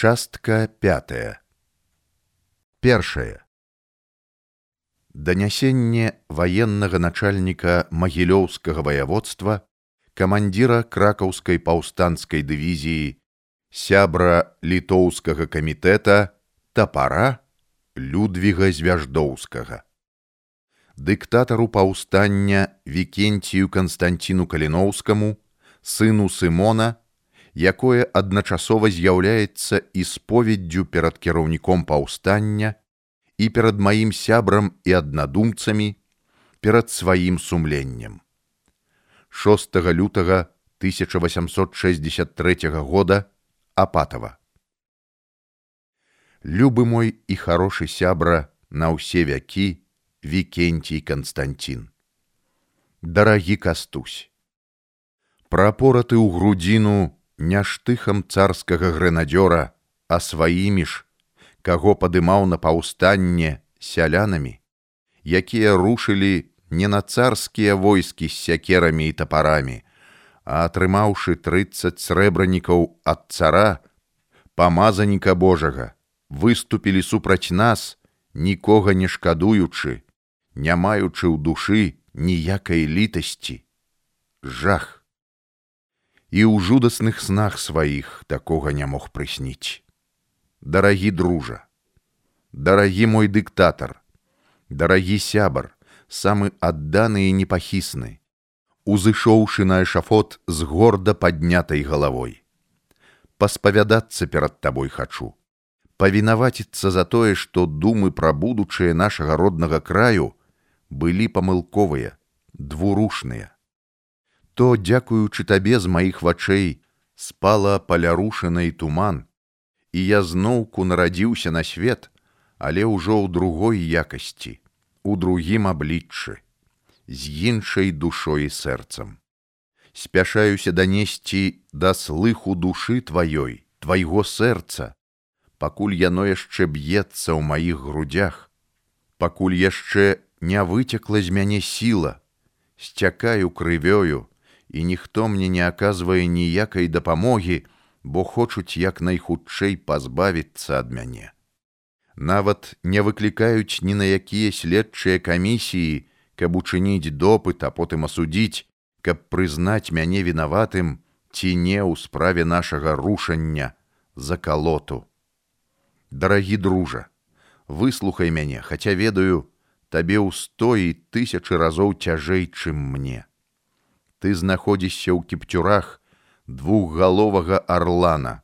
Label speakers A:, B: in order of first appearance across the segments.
A: Частка пятая. Першае. Данясенне ваеннага начальніка магілёўскага ваяводства, камандзіра кракаўскай паўстанцкай дывізіі, сябра літоўскага камітэта тапара Людвіга звяждоўскага. Дыктатару паўстання Вікенцію Канстанціну Каліноўскаму, сыну Сымона, якое адначасова з'яўляецца і споведдзю перад кіраўніком паўстання і перад маім сябрам і аднадумцамі перад сваім сумленнем. 6 лютага 1863 года апатава. Любы мой і хорошы сябра на ўсе вякі Вікенцій Канстанцін. Дарагі кастусь. Прапораты ў грудзіну не штыхам царскага грэнадзёра, а сваімі ж, каго падымаў на паўстанне сялянамі, якія рушылі не на царскія войскі з сякерамі і тапарамі, а атрымаўшы трыццаць срэбранікаў ад цара, памазаніка Божага, выступілі супраць нас, нікога не шкадуючы, не маючы ў душы ніякай літасці. Жах і ў жудасных снах сваіх такога не мог прысніць. Дарагі дружа, дарагі мой дыктатар, дарагі сябар, самы адданы і непахісны, узышоўшы на эшафот з горда паднятай галавой. Паспавядацца перад табой хачу, павінаваціцца за тое, што думы пра будучае нашага роднага краю былі памылковыя, двурушныя то, дзякуючы табе з маіх вачэй спала палярушанай туман, і я зноўку нарадзіўся на свет, але ўжо ў другой якасці, у другім абліччы, з іншай душой і сэрцам. Спяшаюся данесці да слыху душы тваёй, твайго сэрца, пакуль яно яшчэ б'ецца ў маіх грудях, пакуль яшчэ не выцекла з мяне сіла, сцякаю крывёю, і ніхто мне не аказвае ніякай дапамогі, бо хочуць як найхутчэй пазбавіцца ад мяне. Нават не выклікаюць ні на якія следчыя камісіі, каб учыніць допыт, а потым асудзіць, каб прызнаць мяне вінаватым ці не ў справе нашага рушання за калоту. Дарагі дружа, выслухай мяне, хаця ведаю, табе ў стоі тысячы разоў цяжэй, чым мне ты знаходзішся ў кіпцюрах двухгаловага арлана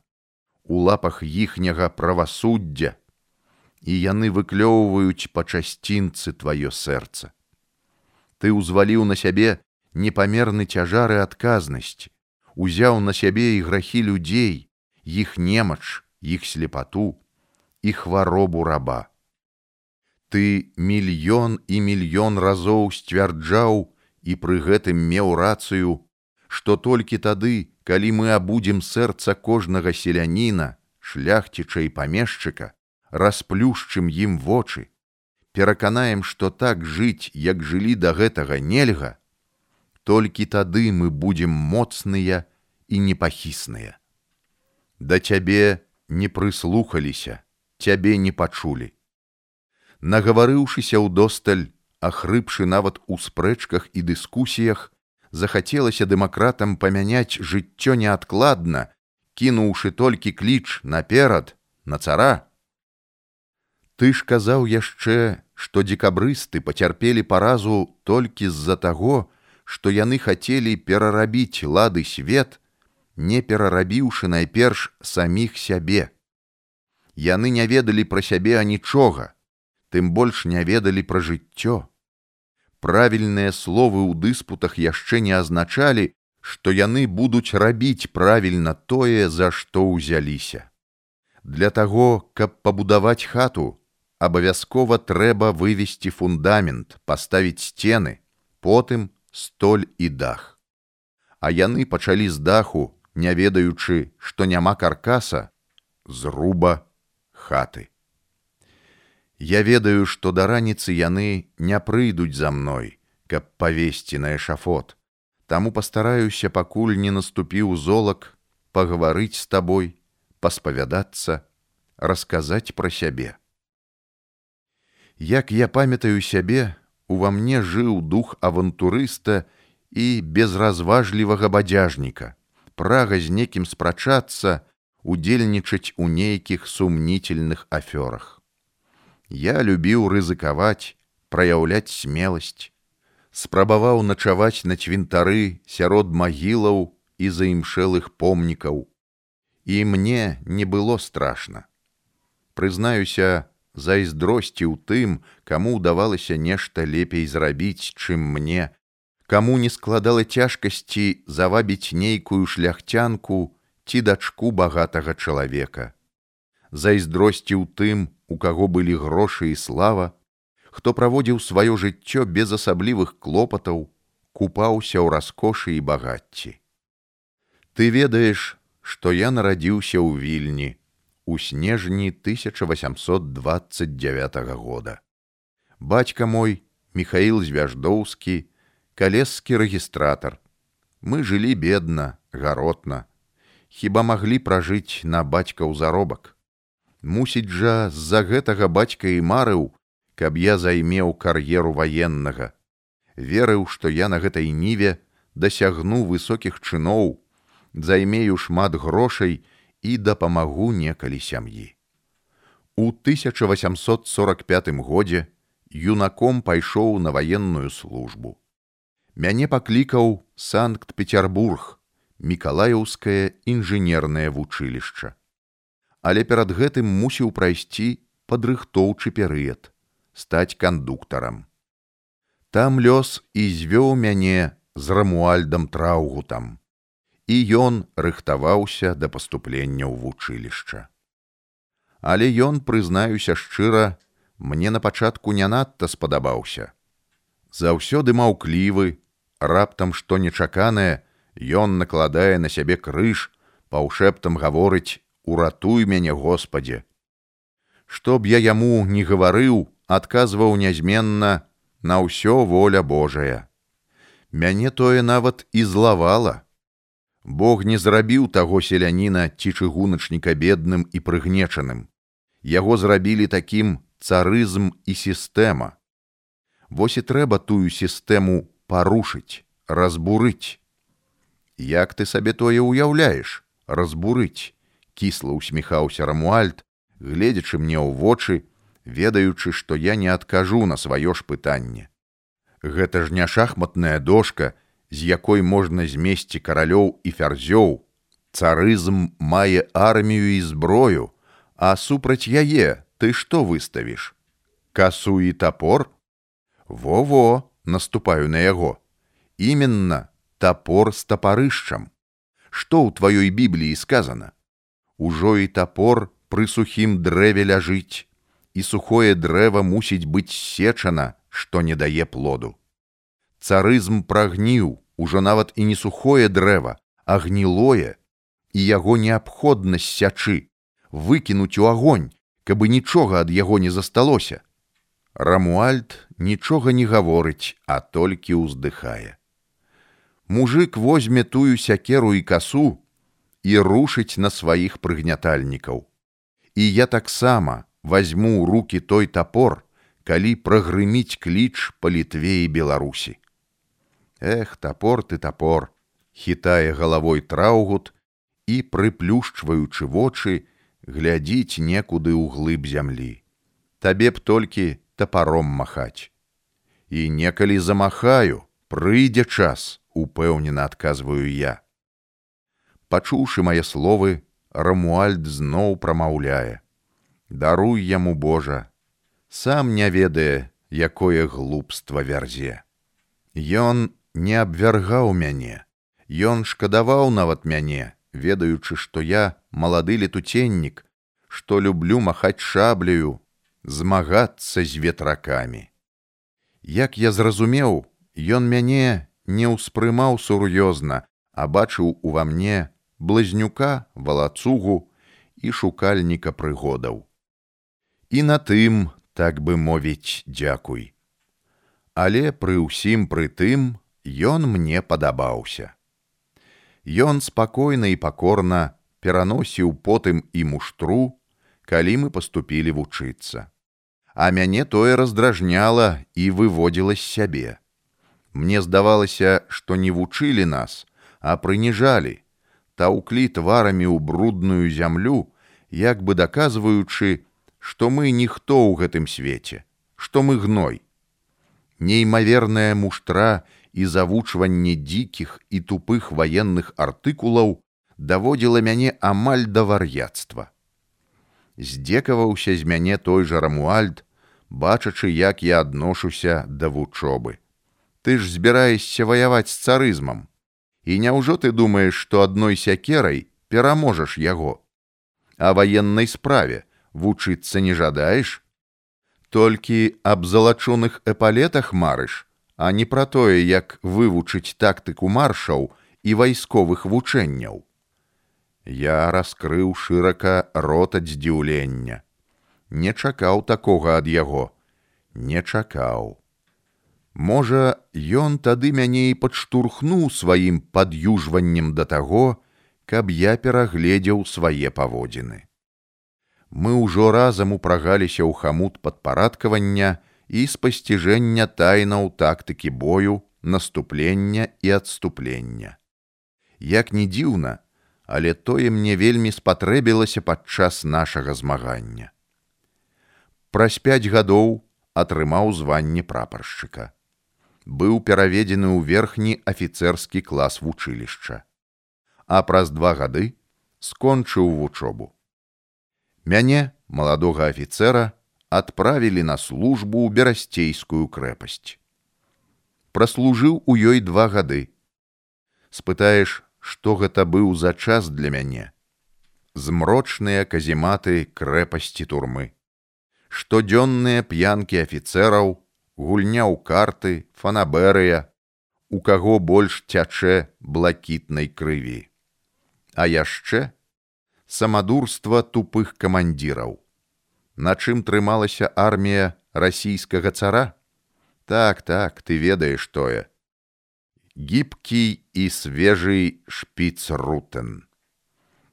A: у лапах іхняга правасуддзя і яны выклёўваюць па часцінцы тваё сэрца. Ты ўзваліў на сябе непамерны цяжары адказнасці узяў на сябе і грахі людзей іх немач іх слепату і хваробу раба. Ты мільён і мільён разоў сцвярджаў і пры гэтым меў рацыю, што толькі тады, калі мы абудзім сэрца кожнага селяніна, шляхціча і памешчыка, расплюшчым ім вочы, пераканаем, што так жыць, як жылі да гэтага нельга, толькі тады мы будзем моцныя і непахісныя. Да цябе не прыслухаліся, цябе не пачулі. Нагаварыўшыся ў досталь, ахрыпшы нават у спрэчках і дыскусіях, захацелася дэмакратам памяняць жыццё неадкладна, кінуўшы толькі кліч наперад на цара. Ты ж казаў яшчэ, што дзекабрысты пацярпелі паразу толькі з-за таго, што яны хацелі перарабіць лады свет, не перарабіўшы найперш саміх сябе. Яны не ведалі пра сябе анічога, тым больш не ведалі пра жыццё. Правільныя словы ў дыспутах яшчэ не азначалі, што яны будуць рабіць правільна тое, за што ўзяліся. Для таго, каб пабудаваць хату, абавязкова трэба вывесці фундамент, паставіць сцены, потым столь і дах. А яны пачалі з даху, не ведаючы, што няма каркаса, зруба хаты. Я ведаю, што да раніцы яны не прыйдуць за мной, каб павесці на эшафот. Таму пастараюся, пакуль не наступіў золак, пагаварыць з табой, паспавядацца, расказаць пра сябе. Як я памятаю сябе, ува мне жыў дух авантурыста і безразважлівага бадзяжніка, прага з некім спрачацца, удзельнічаць у нейкіх сумнительных афёрах. Я любіў рызыкаваць, праяўляць смеласць, спрабаваў начаваць на цвінтары сярод магілаў і заімшэлых помнікаў. І мне не было страшна. Прызнаюся, зайздросці ў тым, каму ўдавалася нешта лепей зрабіць, чым мне, каму не складала цяжкасці завабіць нейкую шляхцянку ці дачку багатага чалавека. Зайздросці ў тым, у каго былі грошы і слава, хто праводзіў сваё жыццё без асаблівых клопатаў, купаўся ў раскошы і багацці. Ты ведаеш, што я нарадзіўся ў вільні, у снежні 1829 года. Бацька мой, Михаил Звяждоўскі, калескі рэгістратар. Мы жылі бедна, гаротна. Хіба маглі пражыць на бацькаў заробак. Мусіць жа з-за гэтага бацька і марыў, каб я займеў кар'еру ваеннага. Верыў, што я на гэтай ніве дасягну высокіх чыноў, займею шмат грошай, і дапамагу некалі сям'і. У 1845 годзе юнаком пайшоў на ваенную службу. Мяне паклікаў Санкт-Петербург, мікалаяўскае інжынернае вучылішча. Але перад гэтым мусіў прайсці падрыхтоўчы перыяд, стаць кандуктарам. Там лёс і звёў мяне з рамуальдам траўгутам і ён рыхтаваўся да паступлення ў вучылішча. Але ён, прызнаюся шчыра, мне на пачатку не надта спадабаўся. Заўсёды маўклівы, раптам што нечаканае, ён накладае на сябе крыж, паўшэптам гаворыць: уратуй мяне Господе. Што б я яму не гаварыў, адказваў нязменна на ўсё воля Божая. Мяне тое нават і злавала. Бог не зрабіў таго селяніна ці чыгуначніка бедным і прыгнечаным. Яго зрабілі такім царызм і сістэма. Вось і трэба тую сістэму парушыць, разбурыць. Як ты сабе тое ўяўляеш, разбурыць, кісла усміхаўся рамуальд, гледзячы мне ў вочы, ведаючы, што я не адкажу на сваё ж пытанне. Гэта ж не шахматная дошка, з якой можна змесці каралёў і фярзёў, царызм мае армію і зброю, а супраць яе ты што выставіш? Касу і топор? Во-во, наступаю на яго. Іменна топор з тапарышчам. Што ў тваёй бібліі сказана? Ужо і топор пры сухім дрэве ляжыць, і сухое дрэва мусіць быць сечана, што не дае плоду царызм прагніў ужо нават і не сухое дрэва, а гнілое, і яго неабходна сячы, выкінуць у агонь, каб нічога ад яго не засталося. Рамуальд нічога не гаворыць, а толькі ўздыхае. Мужык возьме тую сякеру і касу і рушыць на сваіх прыгнятальнікаў. І я таксама возьму ў руки той топор, калі прагрыміць кліч па літве і беларусі. Эх, топор ты топор, хітае галавой траўгут і, прыплюшчваючы вочы, глядзіць некуды ў глыб зямлі. Табе б толькі тапаром махаць. І некалі замахаю, прыйдзе час, упэўнена адказваю я. Пачуўшы мае словы, Рамуальд зноў прамаўляе: Даруй яму Божа, сам не ведае, якое глупства вярзе. Ён не абвяргаў мяне. Ён шкадаваў нават мяне, ведаючы, што я малады летуценнік, што люблю махаць шабляю, змагацца з ветракамі. Як я зразумеў, ён мяне не ўспрымаў сур'ёзна, а бачыў ува мне блазнюка, валацугу і шукальніка прыгодаў. І на тым, так бы мовіць, дзякуй. Але пры ўсім пры тым, ён мне падабаўся. Ён спакойна і пакорна пераносіў потым і муштру, калі мы паступілі вучыцца. А мяне тое раздражняла і выводзіла з сябе. Мне здавалася, што не вучылі нас, а прыніжалі, таўклі тварамі ў брудную зямлю, як бы даказваючы, што мы ніхто ў гэтым свеце, што мы гной. Неймаверная муштра і завучванне дзікіх і тупых ваенных артыкулаў даводзіла мяне амаль да вар'яцтва. Здзекаваўся з мяне той жа рамуальд, бачачы, як я адношуся да вучобы. Ты ж збіраешся ваяваць з царызмам. І няўжо ты думаеш, што адной сякерай пераможаш яго. А ваеннай справе вучыцца не жадаеш? Толькі аб залачоных эпалетах марыш, а не пра тое, як вывучыць тактыку маршаў і вайсковых вучэнняў. Я раскрыў шырака рот ад здзіўлення. Не чакаў такога ад яго, не чакаў. Можа, ён тады мяне і падштурхнуў сваім пад'южваннем да таго, каб я перагледзеў свае паводзіны. Мы ўжо разам упрагаліся ў хамут падпарадкавання і спасціжэння тайнаў тактыкі бою, наступлення і адступлення. Як не дзіўна, але тое мне вельмі спатрэбілася падчас нашага змагання. Праз пяць гадоў атрымаў званне прапаршчыка. Быў пераведзены ў верхні афіцэрскі клас вучылішча. А праз два гады скончыў вучобу. Мяне, маладога афіцэра, адправілі на службу ў берасцейскую крэпасць. Праслужыў у ёй два гады. Спытаеш, што гэта быў за час для мяне. Змрочныя казематы крэпасці турмы. Штодзённыя п'янкі афіцэраў, гульня ў карты, фанаберыя, у каго больш цячэ блакітнай крыві. А яшчэ самадурства тупых камандзіраў. На чым трымалася армія расійскага цара? Так, так, ты ведаеш тое гібкі і свежы шпіц рутен.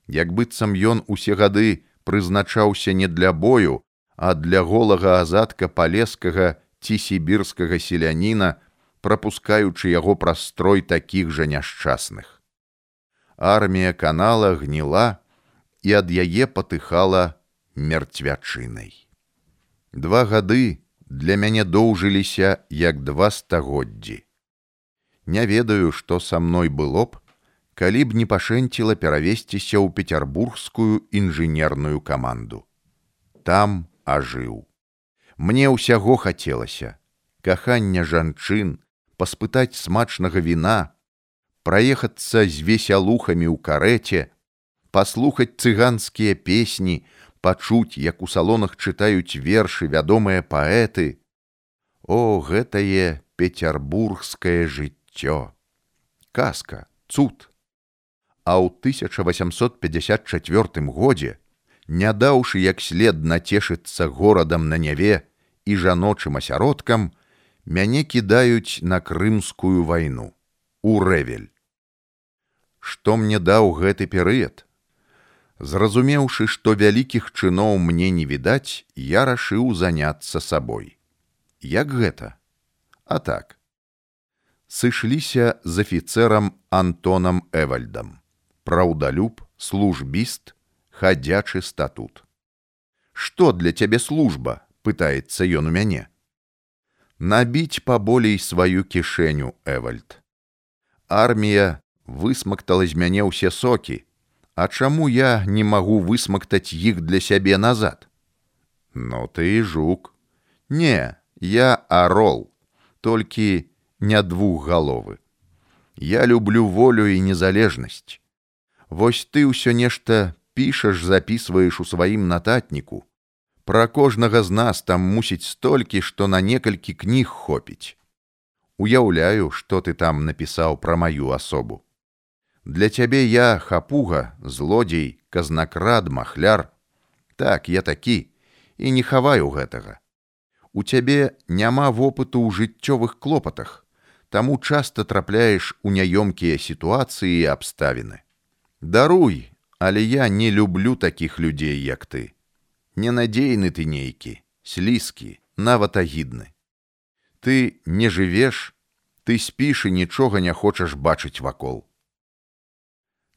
A: Як быццам ён усе гады прызначаўся не для бою, а для голага азадка палескага ці сібірскага селяніна, прапускаючы яго прастрой такіх жа няшчасных. Армія канала гніла і ад яе патыхала мерцвячынай. Два гады для мяне доўжыліся як два стагоддзі не ведаю, што са мной было б, калі б не пашэнціла перавесціся ў пецярбургскую інжынерную каманду. Там ажыў. Мне ўсяго хацелася кахання жанчын, паспытаць смачнага віна, праехацца з весялухамі ў карэце, паслухаць цыганскія песні, пачуць, як у салонах чытаюць вершы вядомыя паэты. О, гэтае пецярбургскае жыццё. Казка, цуд. А ў 1854 годзе, не даўшы як след нацешыцца горадам на няве і жаночым асяродкам, мяне кідаюць на крымскую вайну, у рэвель. Што мне даў гэты перыяд? Зразумеўшы, што вялікіх чыноў мне не відаць, я рашыў заняцца сабой. Як гэта? А так, сышліся з афіцэрам Антонам Эвальдам. Праўдалюб, службіст, хадзячы статут. Што для цябе служба, пытаецца ён у мяне. Набіць паболей сваю кішэню, Эвальд. Армія высмактала з мяне ўсе сокі, А чаму я не магу высмактаць іх для сябе назад? Ну ты жук. Не, я арол, толькі не двухгаловы. Я люблю волю і незалежнасць. Вось ты ўсё нешта пішаш, записываеш у сваім нататніку. Пра кожнага з нас там мусіць столькі, што на некалькі кніг хопіць. Уяўляю, што ты там напісаў пра маю асобу. Для цябе я хапуга, злодзей, казнакрад, махляр. Так, я такі і не хаваю гэтага. У цябе няма вопыту ў жыццёвых клопатах таму часта трапляеш у няёмкія сітуацыі і абставіны. Даруй, але я не люблю такіх людзей, як ты. Ненадзейны ты нейкі, слізкі, нават агідны. Ты не жывеш, ты спіш і нічога не хочаш бачыць вакол.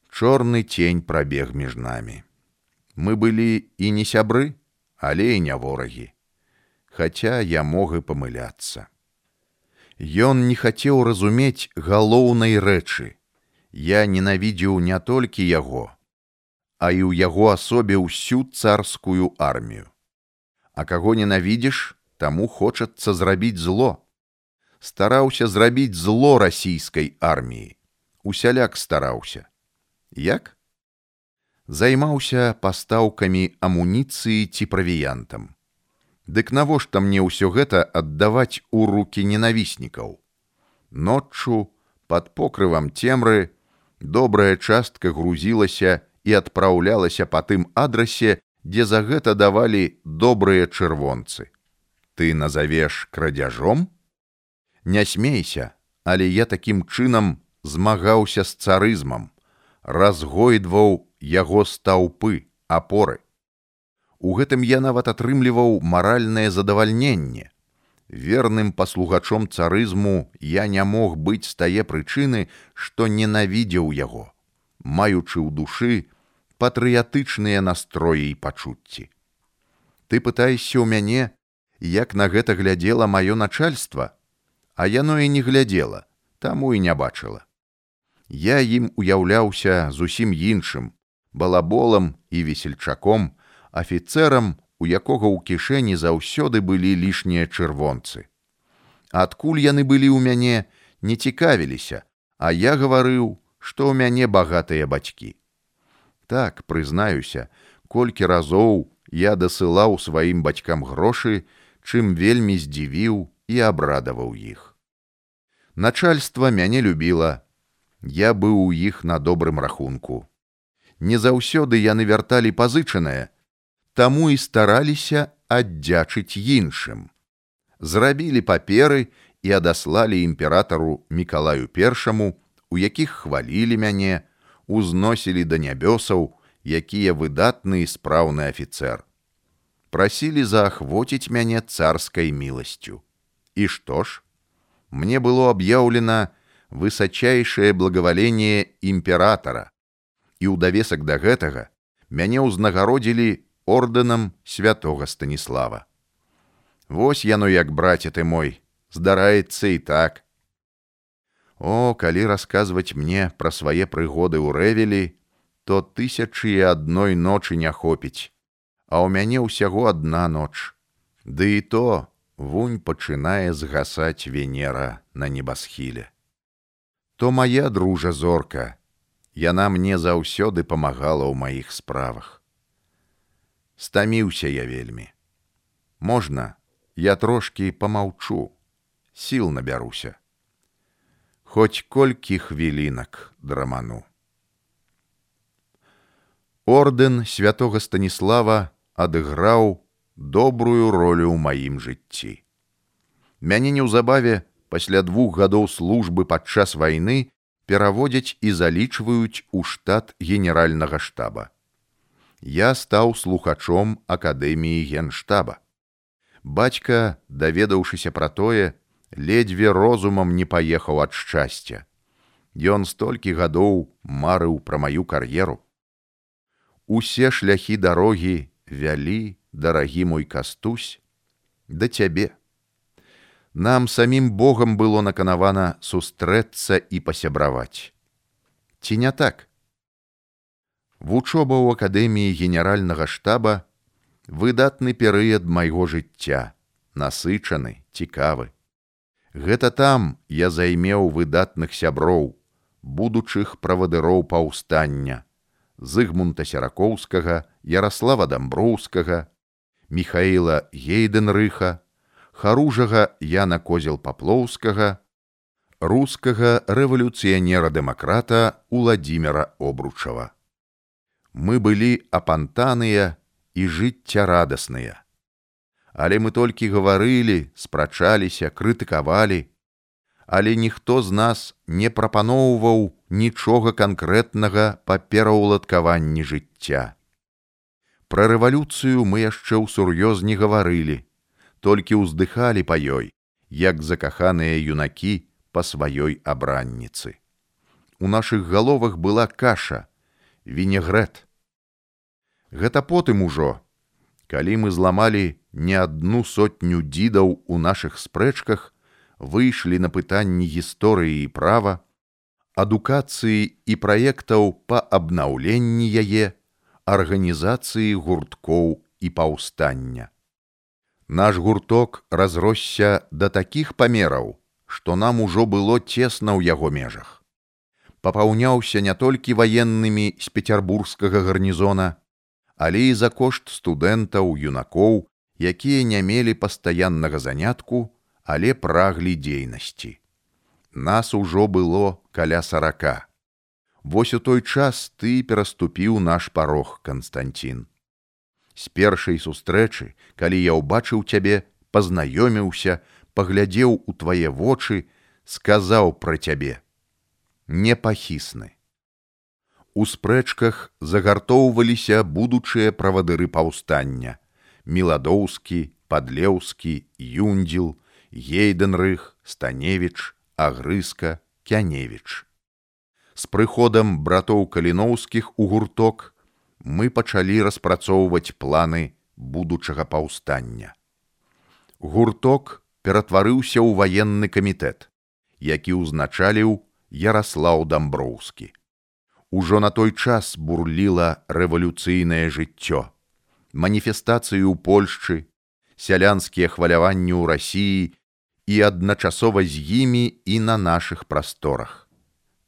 A: Чорны тень прабег між намі. Мы былі і не сябры, але і не ворагі. Хаця я мог і памыляцца. Ён не хацеў разумець галоўнай рэчы. Я ненавідзеў не толькі яго, а і ў яго асобе ўсю царскую армію. А каго ненавідзіш, таму хочацца зрабіць зло. Стараўся зрабіць зло расійскай арміі. Усяляк стараўся. Як? Займаўся пастаўкамі амуніцыі ці правіянтам. Дык навошта мне ўсё гэта аддаваць у руки ненавіснікаў. Ноччу под покрывам цемры добрая частка грузілася і адпраўлялася па тым адрасе, дзе за гэта давалі добрыя чырвонцы. Ты назавеш крадзяжом? Не смейся, але я такім чынам змагаўся з царызмам разгойдваў яго стаўпы апоры. У гэтым я нават атрымліваў маральнае задавальненне. Верным паслугачом царызму я не мог быць з тае прычыны, што ненавідзеў яго, маючы ў душы патрыятычныя настроі і пачуцці. Ты пытаешся ў мяне, як на гэта глядзела маё начальства, а яно і не глядзела, таму і не бачыла я ім уяўляўся зусім іншым, балаболам і весельчаком, афіцэрам, у якога ў кішэні заўсёды былі лішнія чырвонцы. Адкуль яны былі ў мяне, не цікавіліся, а я гаварыў, што ў мяне багатыя бацькі. Так, прызнаюся, колькі разоў я дасылаў сваім бацькам грошы, чым вельмі здзівіў і абрадаваў іх. Начальства мяне любіла, я быў у іх на добрым рахунку. Не заўсёды яны вярталі пазычанае, таму і стараліся аддзячыць іншым. Зрабілі паперы і адаслалі імператару мікалаю першаму, у якіх хвалілі мяне, узносілі да нябёсаў, якія выдатны і спраўны афіцэр. Прасілі заахвоціць мяне царскай міласцю. І што ж? Мне было аб'яўлена, высочайшее благоволение імператора і ў давесак да гэтага мяне ўзнагародзілі ордэнам святого станіслава Вось яно як браце ты мой здараецца і так о калі расказваць мне пра свае прыгоды ў рэвелі то тысячы і адной ночы не хопіць а ў мяне ўсяго одна ноч ды і то вунь пачынае згасаць венера на небасхіле то моя дружа зорка, яна мне заўсёды памагала ў маіх справах. Стаміўся я вельмі. Можна, я трошкі помаўчу, сіл набяруся. Хоць колькі хвілінак драману. Ордэн святого Станіслава адыграў добрую ролю ў маім жыцці. Мяне неўзабаве пасля двух гадоў службы падчас вайны пераводзяць і залічваюць у штат генеральнага штаба. Я стаў слухачом акадэміі генштаба. Бацька, даведаўшыся пра тое, ледзьве розумам не паехаў ад шчасця. Ён столькі гадоў марыў пра маю кар'еру. Усе шляхі дарогі вялі, дарагі мой кастусь, да цябе нам самім Богам было наканавана сустрэцца і пасябраваць. Ці не так? Вучоба ў акадэміі генеральнага штаба выдатны перыяд майго жыцця, насычаны, цікавы. Гэта там я займеў выдатных сяброў, будучых правадыроў паўстання, Зыгмунта Серакоўскага, Ярослава Дамброўскага, Михаіла Гейденрыха, харужага Яна козел паплоўскага, рускага рэвалюцыянера-дэмакрата Уладзіміра Обручава. Мы былі апантаныя і жыццярадасныя. Але мы толькі гаварылі, спрачаліся, крытыкавалі, але ніхто з нас не прапаноўваў нічога канкрэтнага па пераўладкаванні жыцця. Пра рэвалюцыю мы яшчэ ў сур'ёз не гаварылі, толькі ўздыхалі па ёй, як закаханыя юнакі па сваёй абранніцы. У нашых галовах была каша, вінегрэт. Гэта потым ужо, калі мы зламалі не адну сотню дзідаў у нашых спрэчках, выйшлі на пытанні гісторыі і права, адукацыі і праектаў па абнаўленні яе, арганізацыі гурткоў і паўстання. Наш гурток разросся да такіх памераў, што нам ужо было цесна ў яго межах. Папаўняўся не толькі ваеннымі з пецярбургскага гарнізона, але і за кошт студэнтаў, юнакоў, якія не мелі пастаяннага занятку, але праглі дзейнасці. Нас ужо было каля сарака. Вось у той час ты пераступіў наш парог, Канстанцін. З першай сустрэчы, калі я ўбачыў цябе, пазнаёміўся, паглядзеў у твае вочы, сказаў пра цябе: непахісны. У спрэчках загартоўваліся будучыя правадыры паўстання: меладоўскі, падлеўскі, юндзіл, гейденрых, станевіч, агрыска, кяневіч з прыходам братоў каліноўскіх у гурток мы пачалі распрацоўваць планы будучага паўстання. Гурток ператварыўся ў ваенны камітэт, які ўзначаліў Ярослаў Дамброўскі. Ужо на той час бурліла рэвалюцыйнае жыццё. Маніфестацыі ў Польшчы, сялянскія хваляванні ў рассіі і адначасова з імі і на нашых прасторах.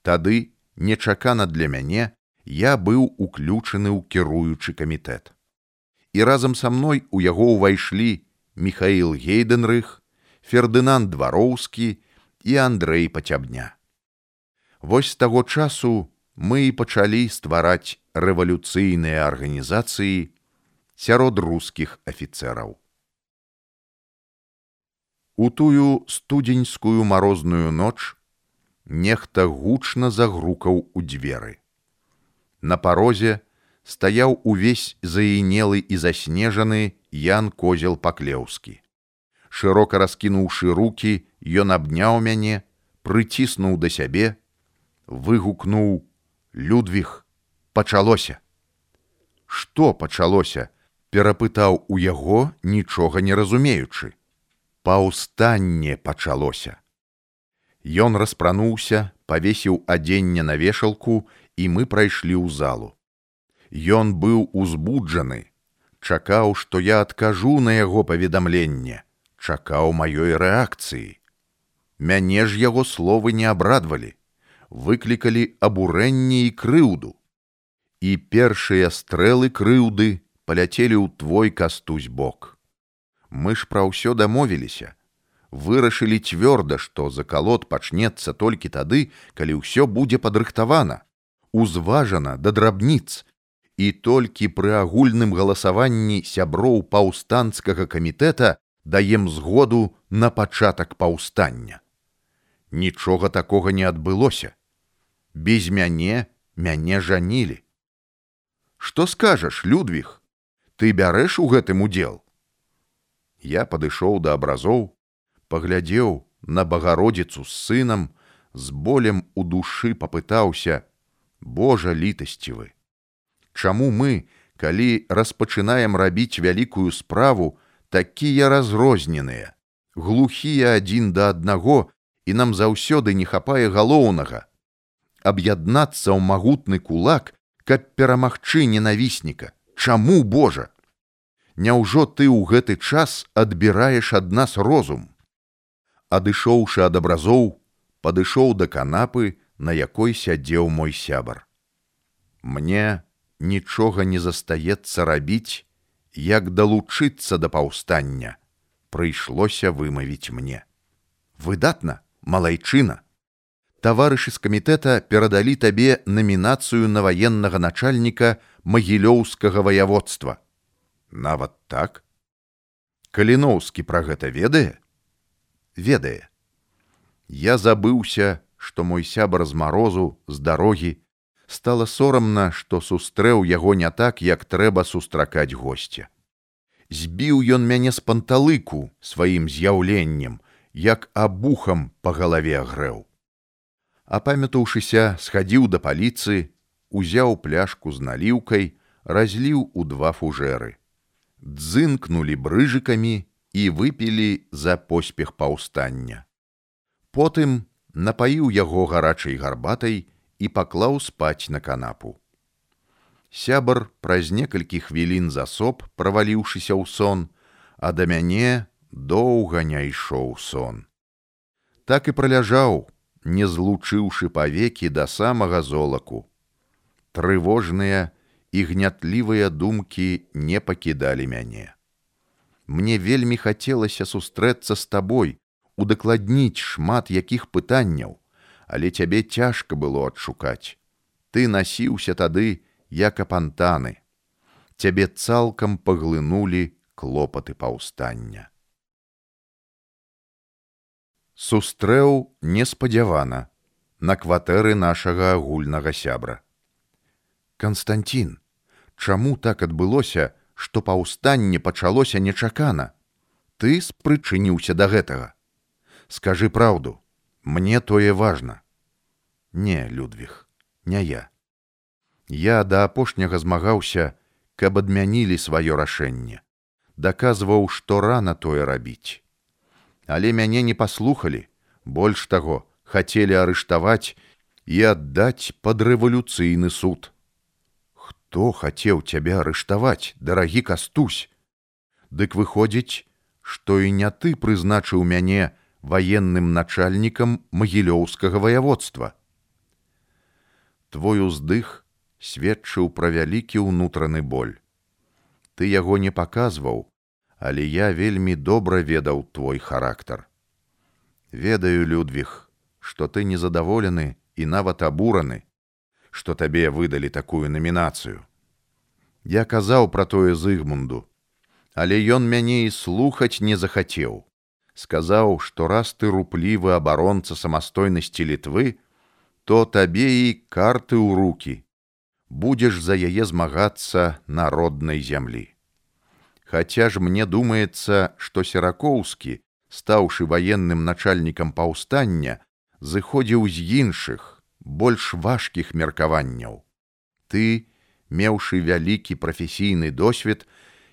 A: Тады нечакана для мяне я быў уключаны ў кіруючы камітэт. І разам са мной у яго ўвайшлі Михаил Гейденрых, Фердынанд Двароўскі і Андрэй Пацябня. Вось з таго часу мы і пачалі ствараць рэвалюцыйныя арганізацыі сярод рускіх афіцэраў. У тую студзеньскую марозную ноч нехта гучна загрукаў у дзверы. На парозе стаяў увесь заінелы і заснежаны Ян козел паклеўскі. Шырока раскінуўшы руки, ён абняў мяне, прыціснуў да сябе, выгукнуў: Людвіг, пачалося. Што пачалося? Перапытаў у яго, нічога не разумеючы. Паўстанне пачалося. Ён распрануўся, павесіў адзенне на вешалку, і мы прайшлі ў залу. Ён быў узбуджаны, чакаў, што я адкажу на яго паведамленне, чакаў маёй рэакцыі. Мяне ж яго словы не абрадвалі, выклікалі абурэнне і крыўду. І першыя стрэлы крыўды паляцелі ў твой кастусь бок. Мы ж пра ўсё дамовіліся, вырашылі цвёрда, што закалот пачнецца толькі тады, калі ўсё будзе падрыхтавана, узважана да драбніц, і толькі пры агульным галасаванні сяброў паўстанцкага камітэта даем згоду на пачатак паўстання. Нічога такога не адбылося. Без мяне мяне жанілі. Што скажаш, Людвіг, ты бярэш у гэтым удзел? Я падышоў да абразоў, паглядзеў на багародзіцу з сынам з болем у душы папытаўся Божа літасцівы Чаму мы калі распачынаем рабіць вялікую справу такія разрозненыя глухія адзін да аднаго і нам заўсёды не хапае галоўнага? Аб'яднацца ў магутны кулак каб перамагчы ненавісніка Чаму Божа Няўжо ты ў гэты час адбіраеш ад нас розум адышоўшы ад абразоў, падышоў да канапы, на якой сядзеў мой сябар. Мне нічога не застаецца рабіць, як далучыцца да паўстання, прыйшлося вымавіць мне. Выдатна, малайчына. Таварышы з камітэта перадалі табе намінацыю на ваеннага начальніка магілёўскага ваяводства. Нават так. Каліноўскі пра гэта ведае, ведае. Я забыўся, што мой сябар з марозу з дарогі стала сорамна, што сустрэў яго не так, як трэба сустракаць госця. Збіў ён мяне з панталыку сваім з'яўленнем, як абухам па галаве агрэў. Апамятаўшыся, схадзіў да паліцы, узяў пляшку з наліўкай, разліў у два фужэры. Дзынкнулі брыжыкамі і выпілі за поспех паўстання. Потым напаіў яго гарачай гарбатай і паклаў спаць на канапу. Сябар праз некалькі хвілін засоб, праваліўшыся ў сон, а да мяне доўга не ішоў сон. Так і праляжаў, не злучыўшы павекі да самага золаку. Трывожныя і гнятлівыя думкі не пакідалі мяне. Мне вельмі хацелася сустрэцца з табой, удакладніць шмат якіх пытанняў, але цябе цяжка было адшукаць. Ты насіўся тады, як апантаны. Цябе цалкам паглынулі клопаты паўстання сустрэў неспадзявана на кватэры нашага агульнага сябра. Канстантин, чаму так адбылося, што паўстанне пачалося нечакана? Ты спрычыніўся да гэтага. Скажы праўду, мне тое важна. Не, Людвіг, не я. Я да апошняга змагаўся, каб адмянілі сваё рашэнне, даказваў, што рана тое рабіць але мяне не паслухалі больш таго хацелі арыштаваць і аддаць пад рэвалюцыйны суд хто хацеў цябе арыштаваць дарагі кастусь дык выходзіць што і не ты прызначыў мяне ваенным начальнікам магілёўскага ваяводства. Твой уздых сведчыў пра вялікі ўнутраны боль. Ты яго не паказваў але я вельмі добра ведаў твой характар. Ведаю, Людвіг, што ты незадаволены і нават абураны, што табе выдалі такую намінацыю. Я казаў пра тое зыгмунду, але ён мяне і слухаць не захацеў. Сказаў, што раз ты руплівы абаронца самастойнасці літвы, то табе і карты ў руки, будзеш за яе змагацца народнай зямлі. Хаця ж мне думаецца, што серакоўскі, стаўшы ваенным начальнікам паўстання, зыходзіў з іншых, больш важкіх меркаванняў. Ты, меўшы вялікі прафесійны досвед,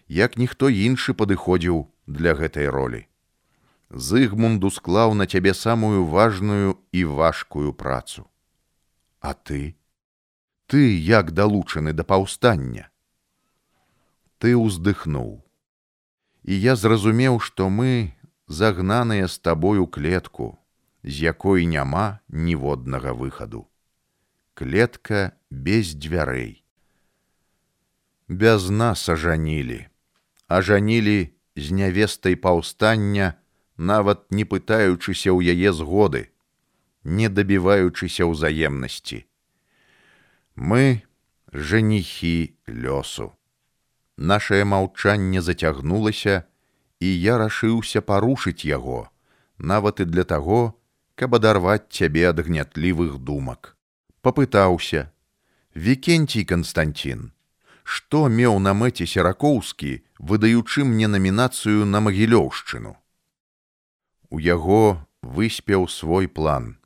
A: як ніхто іншы падыходзіў для гэтай ролі. Зыгмунду склаў на цябе самую важную і важкую працу. А ты? Ты як далучаны да паўстання. Ты ўздыхнуў і я зразумеў, што мы загнаныя з табою клетку, з якой няма ніводнага выхаду. Клетка без дзвярэй. Без нас ажанілі, ажанілі з нявестай паўстання, нават не пытаючыся ў яе згоды, не дабіваючыся ўзаемнасці. Мы жаніхі лёсу. Нашае маўчанне зацягнулася, і я рашыўся парушыць яго, нават і для таго, каб адарваць цябе ад гнятлівых думак. Папытаўся: Вікенцій Канстантин, што меў на мэце серакоўскі, выдаючы мне намінацыю на магілёўшчыну. У яго выспеў свой план,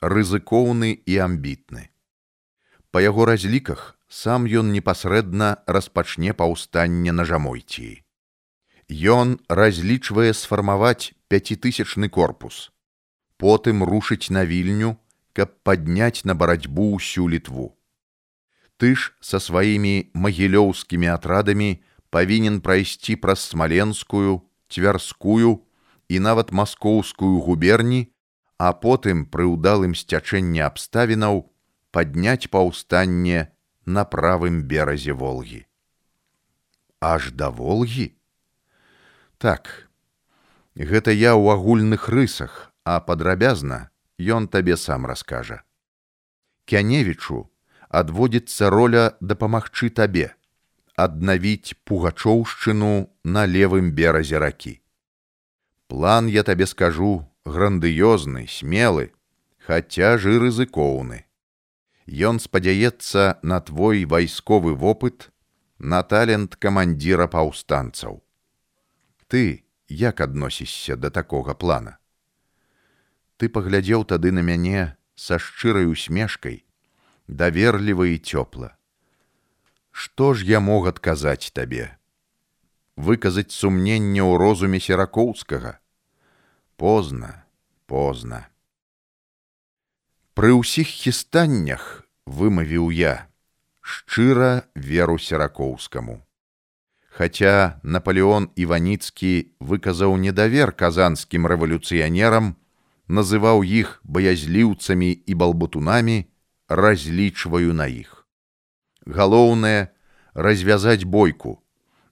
A: рызыкоўны і амбітны. Па яго разліках сам ён непасрэдна распачне паўстанне на жамойці. Ён разлічвае сфармаваць пяцітысячны корпус, потым рушыць на вільню, каб падняць на барацьбу ўсю літву. Ты ж са сваімі магілёўскімі атрадамі павінен прайсці праз смаленскую, цвярскую і нават маскоўскую губерні, а потым пры ўдалым сцячэнні абставінаў падняць паўстанне на правым беразе волгі. Аж да волгі? Так гэта я ў агульных рысах а падрабязна ён табе сам раскажа кяневічу адводзіцца роля дапамагчы табе аднавіць пугачоўшчыну на левым беразе ракі план я табе скажу грандыёзны смелы хаця ж і рызыкоўны. Ён спадзяецца на твой вайсковы вопыт, на талент камандзіра паўстанцаў. Ты як адносішся да такога плана? Ты паглядзеў тады на мяне са шчырай усмешкай, даверліва і цёпла. Што ж я мог адказаць табе? Выказаць сумненне ў розуме серакоўскага. Позна, позна. Пры ўсіх хістаннях вымавіў я шчыра веру серакоўскаму. Хаця Наполеон Іваніцкі выказаў недавер казанскім рэвалюцыянерам, называў іх баязліўцамі і балбутунамі, разлічваю на іх. Галоўнае развязаць бойку,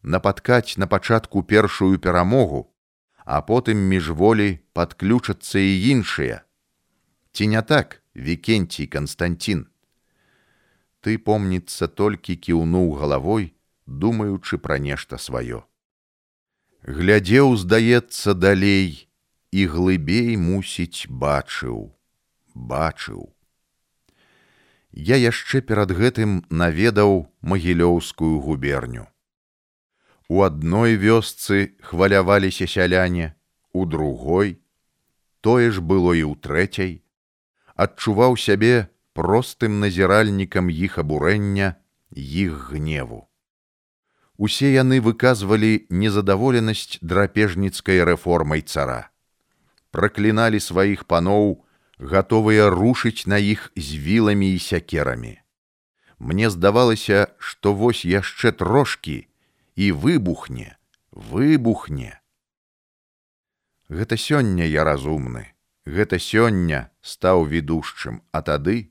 A: напаткаць на пачатку першую перамогу, а потым міжволі падключацца і іншыя. Ці не так, Вікенцій Канстантин. Ты, помніцца, толькі кіўнуў галавой, думаючы пра нешта сваё. Глядзеў, здаецца, далей, і глыбей мусіць бачыў, бачыў. Я яшчэ перад гэтым наведаў магілёўскую губерню. У адной вёсцы хваляваліся сяляне, у другой, тое ж было і ў трэцяй, адчуваў сябе простым назіральнікам іх абурэння, іх гневу. Усе яны выказвалі незадаволенасць драпежніцкай рэформай цара. Пракліналі сваіх паноў, гатовыя рушыць на іх з віламі і сякерамі. Мне здавалася, што вось яшчэ трошкі і выбухне, выбухне. Гэта сёння я разумны гэта сёння стаў ведушчым, а тады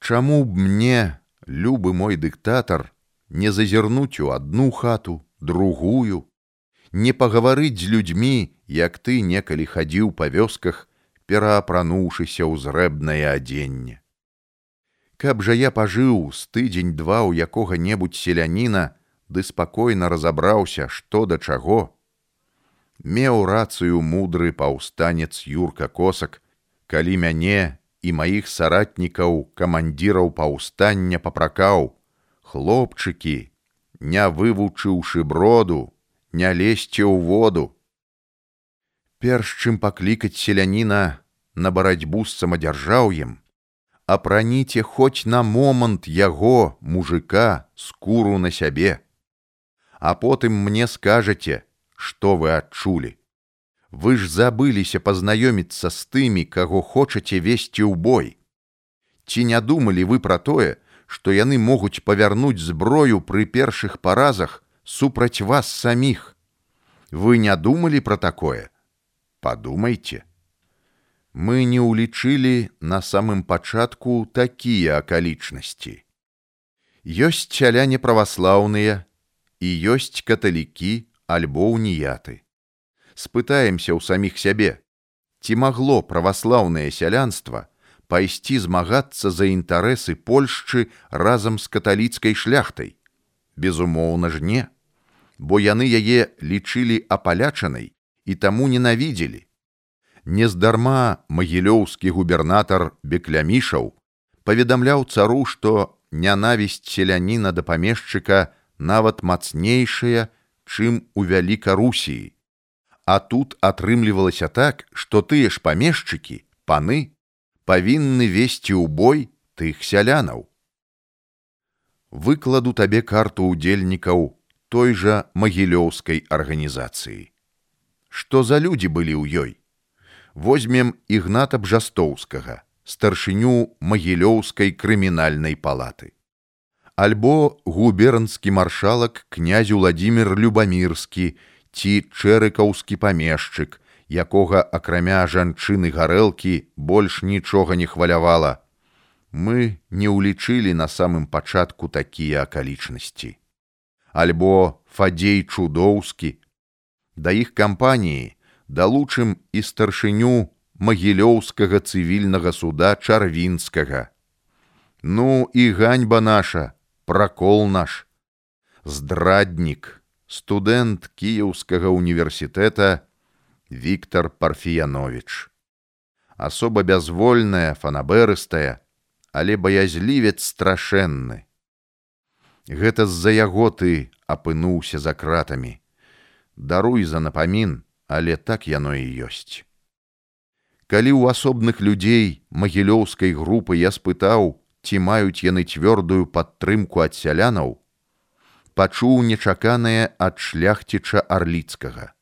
A: Чаму б мне, любы мой дыктатар, не зазірнуць у адну хату, другую, не пагаварыць з людзьмі, як ты некалі хадзіў па вёсках, пераапрануўшыся ў зрэбнае адзенне. Каб жа я пажыў з тыдзень два ў якога-небудзь селяніна, ды спакойна разабраўся, што да чаго, меў рацыю мудры паўстанец юрка косак, калі мяне і маіх саратнікаў камандзіраў паўстання папракаў, хлопчыкі, не вывучыўшы броду, не лезьце ў воду. Перш чым паклікаць селяніна на барацьбу з самадзяржаўем, апраніце хоць на момант яго мужика скуру на сябе. А потым мне скажаце, што вы адчулі. Вы ж забыліся пазнаёміцца з тымі, каго хочаце весці ў бой. Ці не думалі вы пра тое, што яны могуць павярнуць зброю пры першых паразах супраць вас саміх. Вы не думалі пра такое? Падумайце. Мы не ўлічылі на самым пачатку такія акалічнасці. Ёсць сяляне праваслаўныя і ёсць каталікі, альбо уніяты. Спытаемся ў саміх сябе, ці магло праваслаўнае сялянства пайсці змагацца за інтарэсы Польшчы разам з каталіцкай шляхтай. Безумоўна ж не, бо яны яе лічылі апалячанай і таму ненавідзелі. Нездарма магілёўскі губернатар беклямішаў паведамляў цару, што нянавісць селяніна да памешчыка нават мацнейшая, чым у вялікарусіі. А тут атрымлівалася так, што тыя ж памешчыкі, паны, павінны весці ў бой тых сялянаў. Выкладу табе карту ўдзельнікаў той жа магілёўскай арганізацыі. Што за людзі былі ў ёй? Возьмем ігната бжастоўскага, старшыню магілёўскай крымінальнай палаты альбо губернскі маршалак князь владимир любамірскі ці чэрыкаўскі памешчык якога акрамя жанчыны гарэлкі больш нічога не хвалявала мы не ўлічылі на самым пачатку такія акалічнасці альбо фадзей чудоўскі. Да іх кампаніі далучым і старшыню магілёўскага цывільнага суда чарвінскага. Ну і ганьба наша пракол наш. Здраднік студэнт кіеўскага універсітэта Віктор парфіянович асоба бязвольная, фанаберыстая, але баязлівец страшэнны. Гэта з-за яго ты апынуўся за кратамі. Даруй за напамін, але так яно і ёсць. Калі ў асобных людзей магілёўскай групы я спытаў, ці маюць яны цвёрдую падтрымку ад сялянаў, пачуў нечаканае ад шляхціча арліцкага.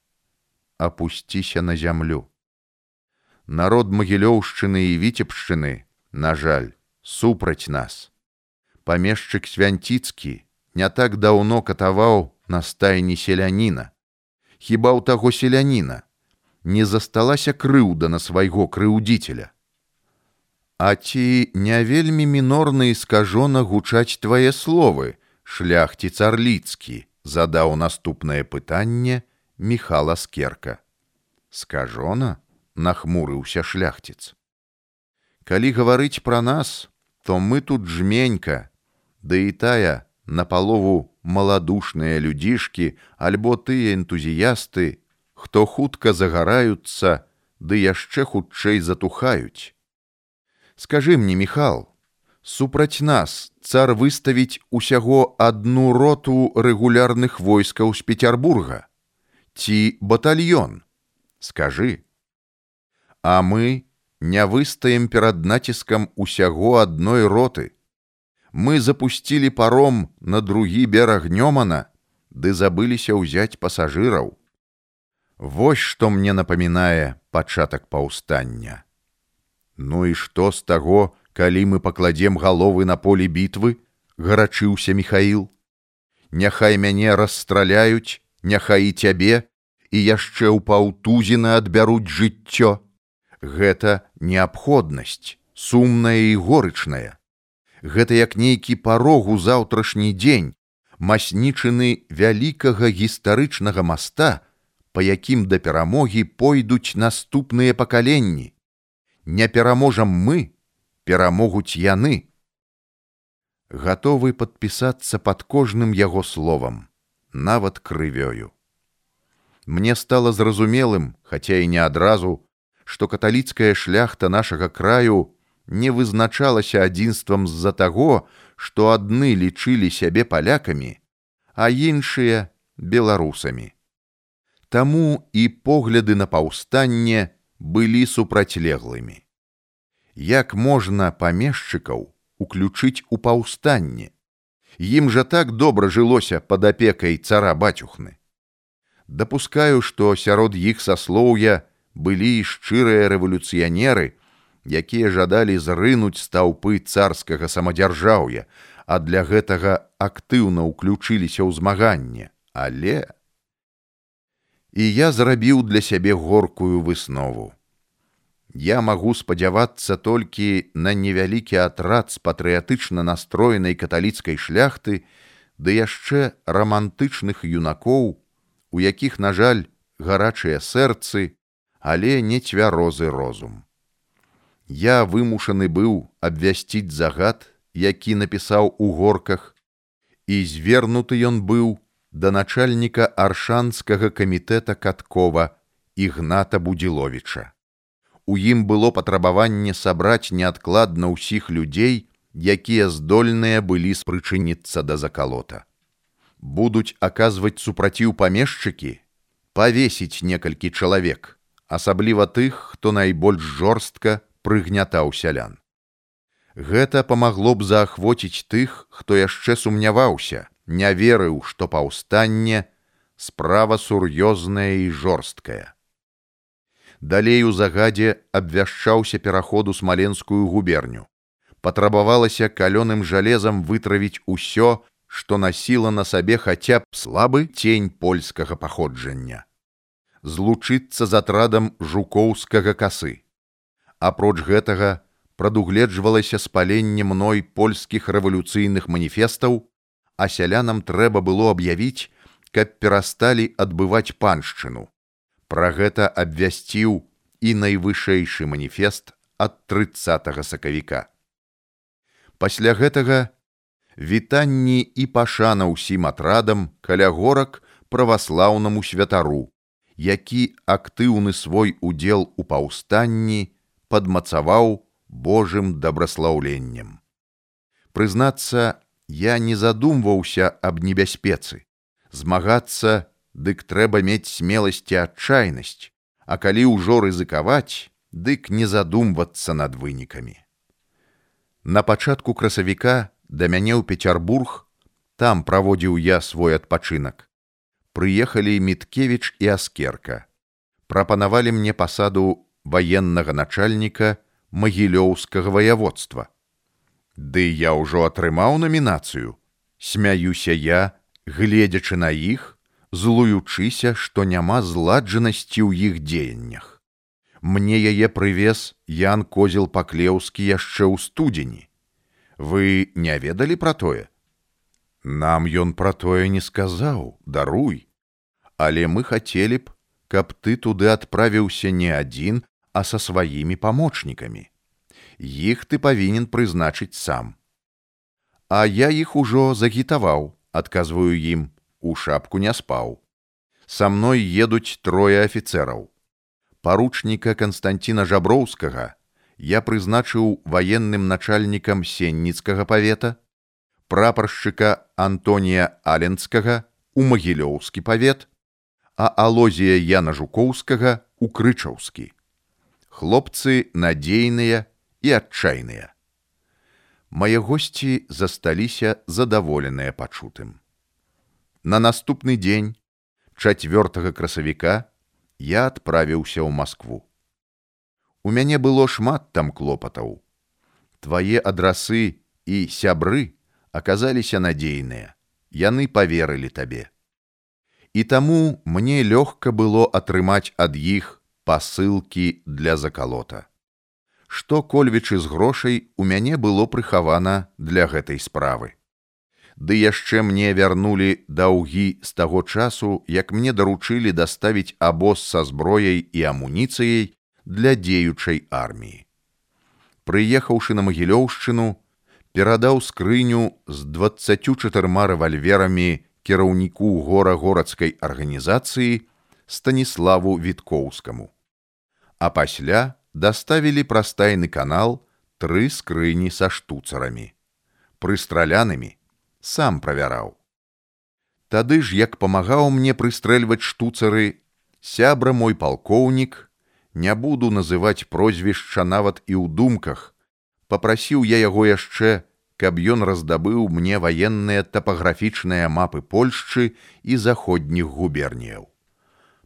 A: Апусціся на зямлю. Народ магілёўшчыны і віцебшчыны, на жаль, супраць нас. Памешчык свянціцкі не так даўно катаваў на стайні селяніна. Хіба ў таго селяніна не засталася крыўда на свайго крыўдзіцеля. А ці не вельмі мінорна і скажона гучаць твае словы, шляхці царліцкі, задаў наступнае пытанне Михала Скерка. Скажона, нахмурыўся шляхціц. Калі гаварыць пра нас, то мы тут жменька, да і тая напалову маладушныя людзішкі альбо тыя энтузіясты, хто хутка загараюцца, ды яшчэ хутчэй затухаюць. Скажы мне, Михал, супраць нас цар выставіць усяго адну роту рэгулярных войскаў з Петербурга ці батальён, скажы. А мы не выстаем перад націскам усяго адной роты. Мы запусцілі паром на другі бераг Нёмана, ды забыліся ўзяць пасажыраў. Вось што мне напамінае пачатак паўстання. Ну і што з таго, калі мы пакладзем галовы на поле бітвы, гарачыўся Михаил. Няхай мяне расстраляюць, няхай і цябе, і яшчэ ў паўтузіна адбяруць жыццё гэта неабходнасць, сумная і горычная. Гэта як нейкі парог у заўтрашні дзень, маснічыны вялікага гістарычнага моста, па якім да перамогі пойдуць наступныя пакаленні. Не пераможам мы, перамогуць яны. Гатовы падпісацца пад кожным яго словам, нават крывёю. Мне стала зразумелым, хаця і не адразу, што каталіцкая шляхта нашага краю не вызначалася адзінствам з-за таго, што адны лічылі сябе палякамі, а іншыя беларусамі. Таму і погляды на паўстанне былі супрацьлеглымі. Як можна памешчыкаў уключыць у паўстанне? Ім жа так добра жылося пад апекай цара бацюхны. Дапускаю, што сярод іх саслоўя былі шчырыя рэвалюцыянеры, якія жадалі зрынуць стаўпы царскага самадзяржаўя, а для гэтага актыўна ўключыліся ў змаганне, але і я зрабіў для сябе горкую выснову. Я магу спадзявацца толькі на невялікі атрад з патрыятычна настроенай каталіцкай шляхты, ды яшчэ рамантычных юнакоў, у якіх, на жаль, гарачыя сэрцы, але не цвярозы розум. Я вымушаны быў абвясціць загад, які напісаў у горках, і звернуты ён быў да начальніка аршанскага камітэта каткова ігната будзіловіча. У ім было патрабаванне сабраць неадкладна ўсіх людзей, якія здольныя былі спрычыніцца да закалота. Будуць аказваць супраціў памешчыкі, павесіць некалькі чалавек, асабліва тых, хто найбольш жорстка прыгнятаў сялян. Гэта памагло б заахвоціць тых, хто яшчэ сумняваўся, не верыў, што паўстанне справа сур'ёзная і жорсткая. Далей у загадзе абвяшчаўся пераходу смаленскую губерню. Патрабавалася калёным жалезам вытравіць усё, што насіла на сабе хаця б слабы цень польскага паходжання злучыцца з атрадам жукоўскага касы. Апроч гэтага прадугледжвалася спаленне мной польскіх рэвалюцыйных маніфестаў, а сялянам трэба было аб'явіць, каб перасталі адбываць паншчыну. Пра гэта абвясціў і найвышэйшы маніфест ад 30 сакавіка. Пасля гэтага вітанні і пашана ўсім атрадам каля горак праваслаўнаму святару, які актыўны свой удзел у паўстанні падмацаваў Божым дабраслаўленнем. Прызнацца, я не задумваўся аб небяспецы. Змагацца, дык трэба мець смеласці адчайнасць, а калі ўжо рызыкаваць, дык не задумвацца над вынікамі. На пачатку красавіка да мяне ў Петербург, там праводзіў я свой адпачынак. Прыехалі Міткевіч і Аскерка. Прапанавалі мне пасаду ваеннага начальніка магілёўскага ваяводства. Ды я ўжо атрымаў намінацыю. Смяюся я, гледзячы на іх, злуючыся, што няма зладжанасці ў іх дзеяннях. Мне яе прывез Ян козел паклеўскі яшчэ ў студзені. Вы не ведалі пра тое? Нам ён пра тое не сказаў, даруй. Але мы хацелі б, каб ты туды адправіўся не адзін, а са сваімі памочнікамі. Іх ты павінен прызначыць сам. А я іх ужо загітаваў, адказваю ім, у шапку не спаў. Са мной едуць трое афіцэраў паручніка Константина Жаброўскага я прызначыў ваенным начальнікам сенніцкага павета, прапаршчыка Антонія Аленскага у магілёўскі павет, а алозія Яна Жукоўскага у крычаўскі. Хлопцы надзейныя і адчайныя. Мае госці засталіся задаволеныя пачутым. На наступны дзень, чацвёртага красавіка, я адправіўся ў Маскву. У мяне было шмат там клопатаў. Твае адрасы і сябры аказаліся надзейныя. Яны поверылі табе. І таму мне лёгка было атрымаць ад іх пасылкі для закалота. Што кольвічы з грошай у мяне было прыхавана для гэтай справы ды яшчэ мне вярнулі даўгі з таго часу, як мне даручылі даставіць абоз са зброяй і амуніцыяй для дзеючай арміі. Прыехаўшы на магілёўшчыну, перадаў скрыню з двадцатю чатырма рэвальверамі кіраўніку гора горацкай арганізацыі станіславу віткоўскаму. А пасля даставілі прастайны канал тры скрыні са штуцарамі, прыстралянымі сам правяраў. Тады ж, як памагаў мне прыстрэльваць штуцары, сябра мой палкоўнік, не буду называць прозвішча нават і ў думках, попрасіў я яго яшчэ, каб ён раздабыў мне ваенныя тапаграфічныя мапы Польшчы і заходніх губерніяў.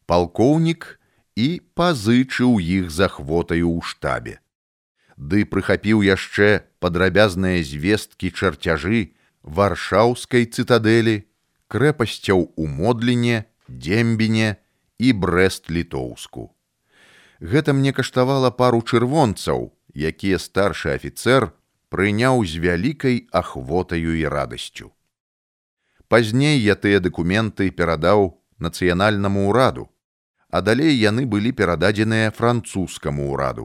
A: Палкоўнік і пазычыў іх захвотаю ў штабе. Ды прыхапіў яшчэ падрабязныя звесткі чарцяжы, варшаўскай цытадэлі, крэпасцяў у модліне, дембіне і брест-літоўску. Гэта мне каштавала пару чырвонцаў, якія старшы афіцэр прыняў з вялікай ахвотаю і радасцю. Пазней я тыя дакументы перадаў нацыянальнаму ўраду, а далей яны былі перададзеныя французскаму ўраду.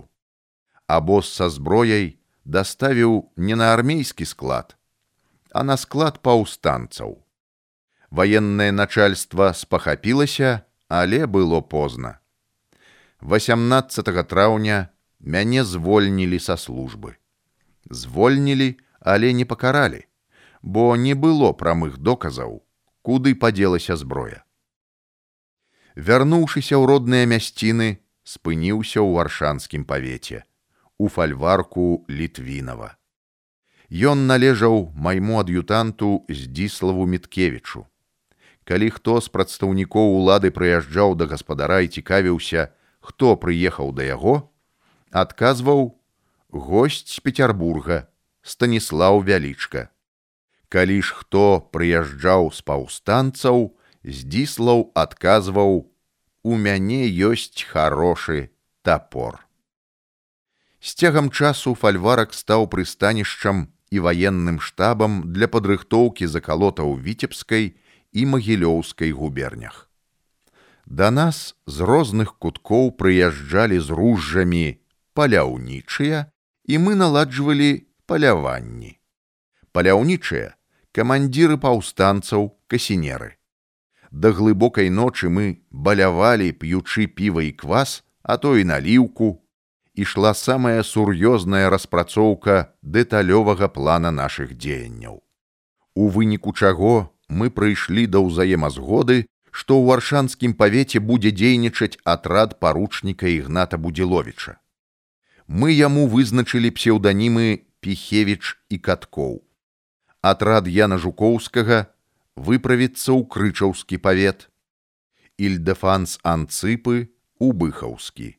A: Абоз са зброяй даставіў не на армейскі склад, а на склад паўстанцаў. Ваеннае начальства спахапілася, але было позна. 18 траўня мяне звольнілі са службы. Звольнілі, але не пакаралі, бо не было прамых доказаў, куды падзелася зброя. Вярнуўшыся ў родныя мясціны, спыніўся ў варшанскім павеце, у фальварку літвінова. Ён належаў майму ад'ютанту здзіславу міткевічу. Калі хто з прадстаўнікоў улады прыязджаў да гаспадара і цікавіўся, хто прыехаў да яго, адказваў госць з Петербурга, станіслаў вялічка. Калі ж хто прыязджаў з паўстанцаў, здзіслаў адказваў: « У мяне ёсць харошы тапор. З цягам часу фальварак стаў прыстанішчам і ваенным штабам для падрыхтоўкі закалотаў віцебскай і магілёўскай губернях. Да нас з розных куткоў прыязджалі з ружжамі паляўнічыя і мы наладжвалі паляванні. Паляўнічыя камандзіры паўстанцаў касінеры. Да глыбокай ночы мы балявалі п'ючы піва і квас, а то і наліўку, ішла самая сур'ёзная распрацоўка дэталёвага плана нашых дзеянняў. У выніку чаго мы прыйшлі да ўзаемазгоды, што ў варшанскім павеце будзе дзейнічаць атрад паручніка ігната будзіловіча. Мы яму вызначылі псеўданімы піхевіч і каткоў. Атрад Яна жукоўскага выправіцца ў крычаўскі павет, Ільдэфанс анцыпы у быхаўскі.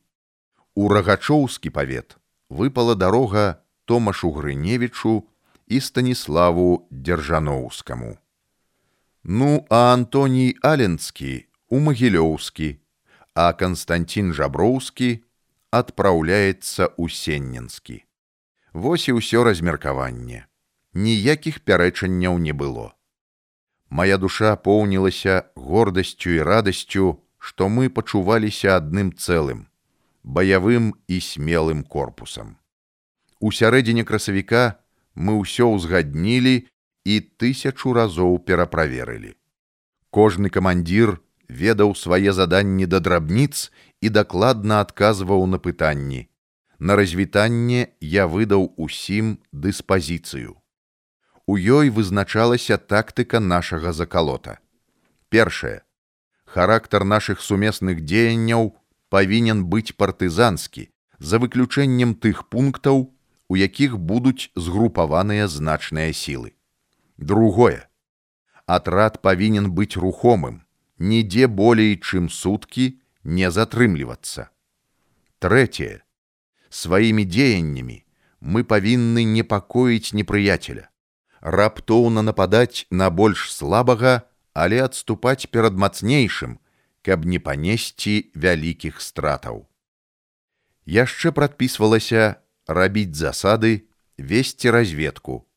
A: У рагачоўскі павет выпала дарога Томашу Грыневічу і станіславу дзяржаноўскаму. Ну, а Антоній Аленскі у Магілёўскі, а Канстантин Жаброўскі адпраўляецца ў Сенненскі. Вось і ўсё размеркаванне. Ніякіх пярэчанняў не было. Мая душа поўнілася гордасцю і радасцю, што мы пачуваліся адным цэлым, баявым і смелым корпусам. У сярэдзіне красавіка мы ўсё ўзгаднілі і тысячу разоў пераправерылі. Кожны камандзір ведаў свае заданні да драбніц і дакладна адказваў на пытанні. На развітанне я выдаў усім дыспазіцыю. У ёй вызначалася тактыка нашага закалота. Першае. Характар нашых сумесных дзеянняў павінен быць партызанскі, за выключэннем тых пунктаў, у якіх будуць згрупаваныя значныя сілы. Другое. Атрад павінен быць рухомым, нідзе болей, чым суткі не затрымлівацца. Трэцяе. Сваімі дзеяннямі мы павінны непакоіць непрыяцеля, раптоўна нападаць на больш слабага, але адступаць перад мацнейшым, каб не панесці вялікіх стратаў. Яшчэ прадпісвалася рабіць засады, весці разведку,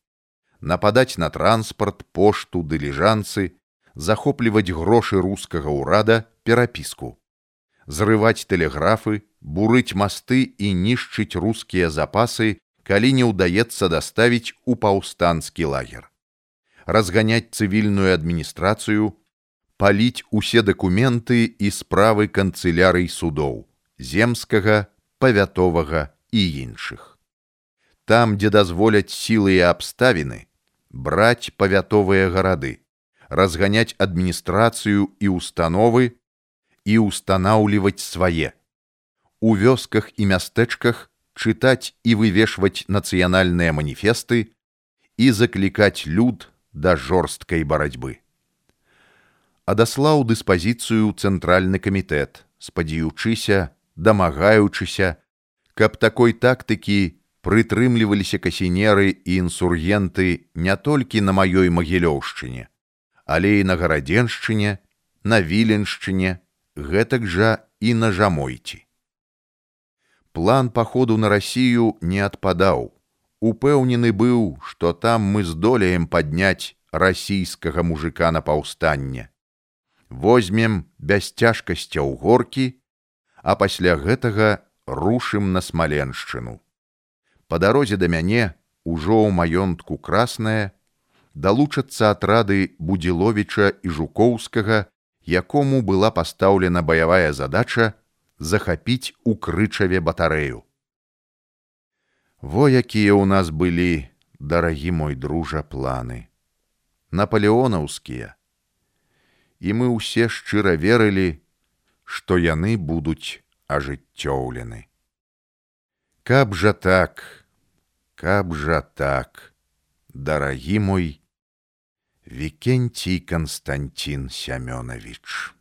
A: нападаць на транспарт, пошту, дыліжанцы, захопліваць грошы рускага ўрада перапіску, зрываць тэлеграфы, бурыць масты і нішчыць рускія запасы, калі не ўдаецца даставіць у паўстанскі лагер. Разганяць цывільную адміністрацыю, паліць усе дакументы і справы канцылярый судоў, земскага, павятовага і іншых там, дзе дазволяць сілы і абставіны, браць павятовыя гарады, разганяць адміністрацыю і установы і устанаўліваць свае. У вёсках і мястэчках чытаць і вывешваць нацыянальныя маніфесты і заклікаць люд да жорсткай барацьбы. Адаслаў дыспазіцыю цэнтральны камітэт, спадзяючыся, дамагаючыся, каб такой тактыкі прытрымліваліся касінеры і інсургенты не толькі на маёй магілёўшчыне, але і на гарадзеншчыне, на віленшчыне, гэтак жа і на жамойці. План паходу на рассію не адпадаў. Упэўнены быў, што там мы здолеем падняць расійскага мужика на паўстанне. Возьмем без цяжкасцяў горкі, а пасля гэтага рушым на смаленшчыну па дарозе да мяне ужо ў маёнтку красная далучацца атрады будзіловіча і жукоўскага якому была пастаўлена баявая задача захапіць у крычаве батарэю. Во якія ў нас былі дарагі мой дружа планы. Наполеонаўскія. І мы ўсе шчыра верылі што яны будуць ажыццёўлены. Каб жа так, каб жа так, дарагі мой Вікенцій Константин Сямёнавіч.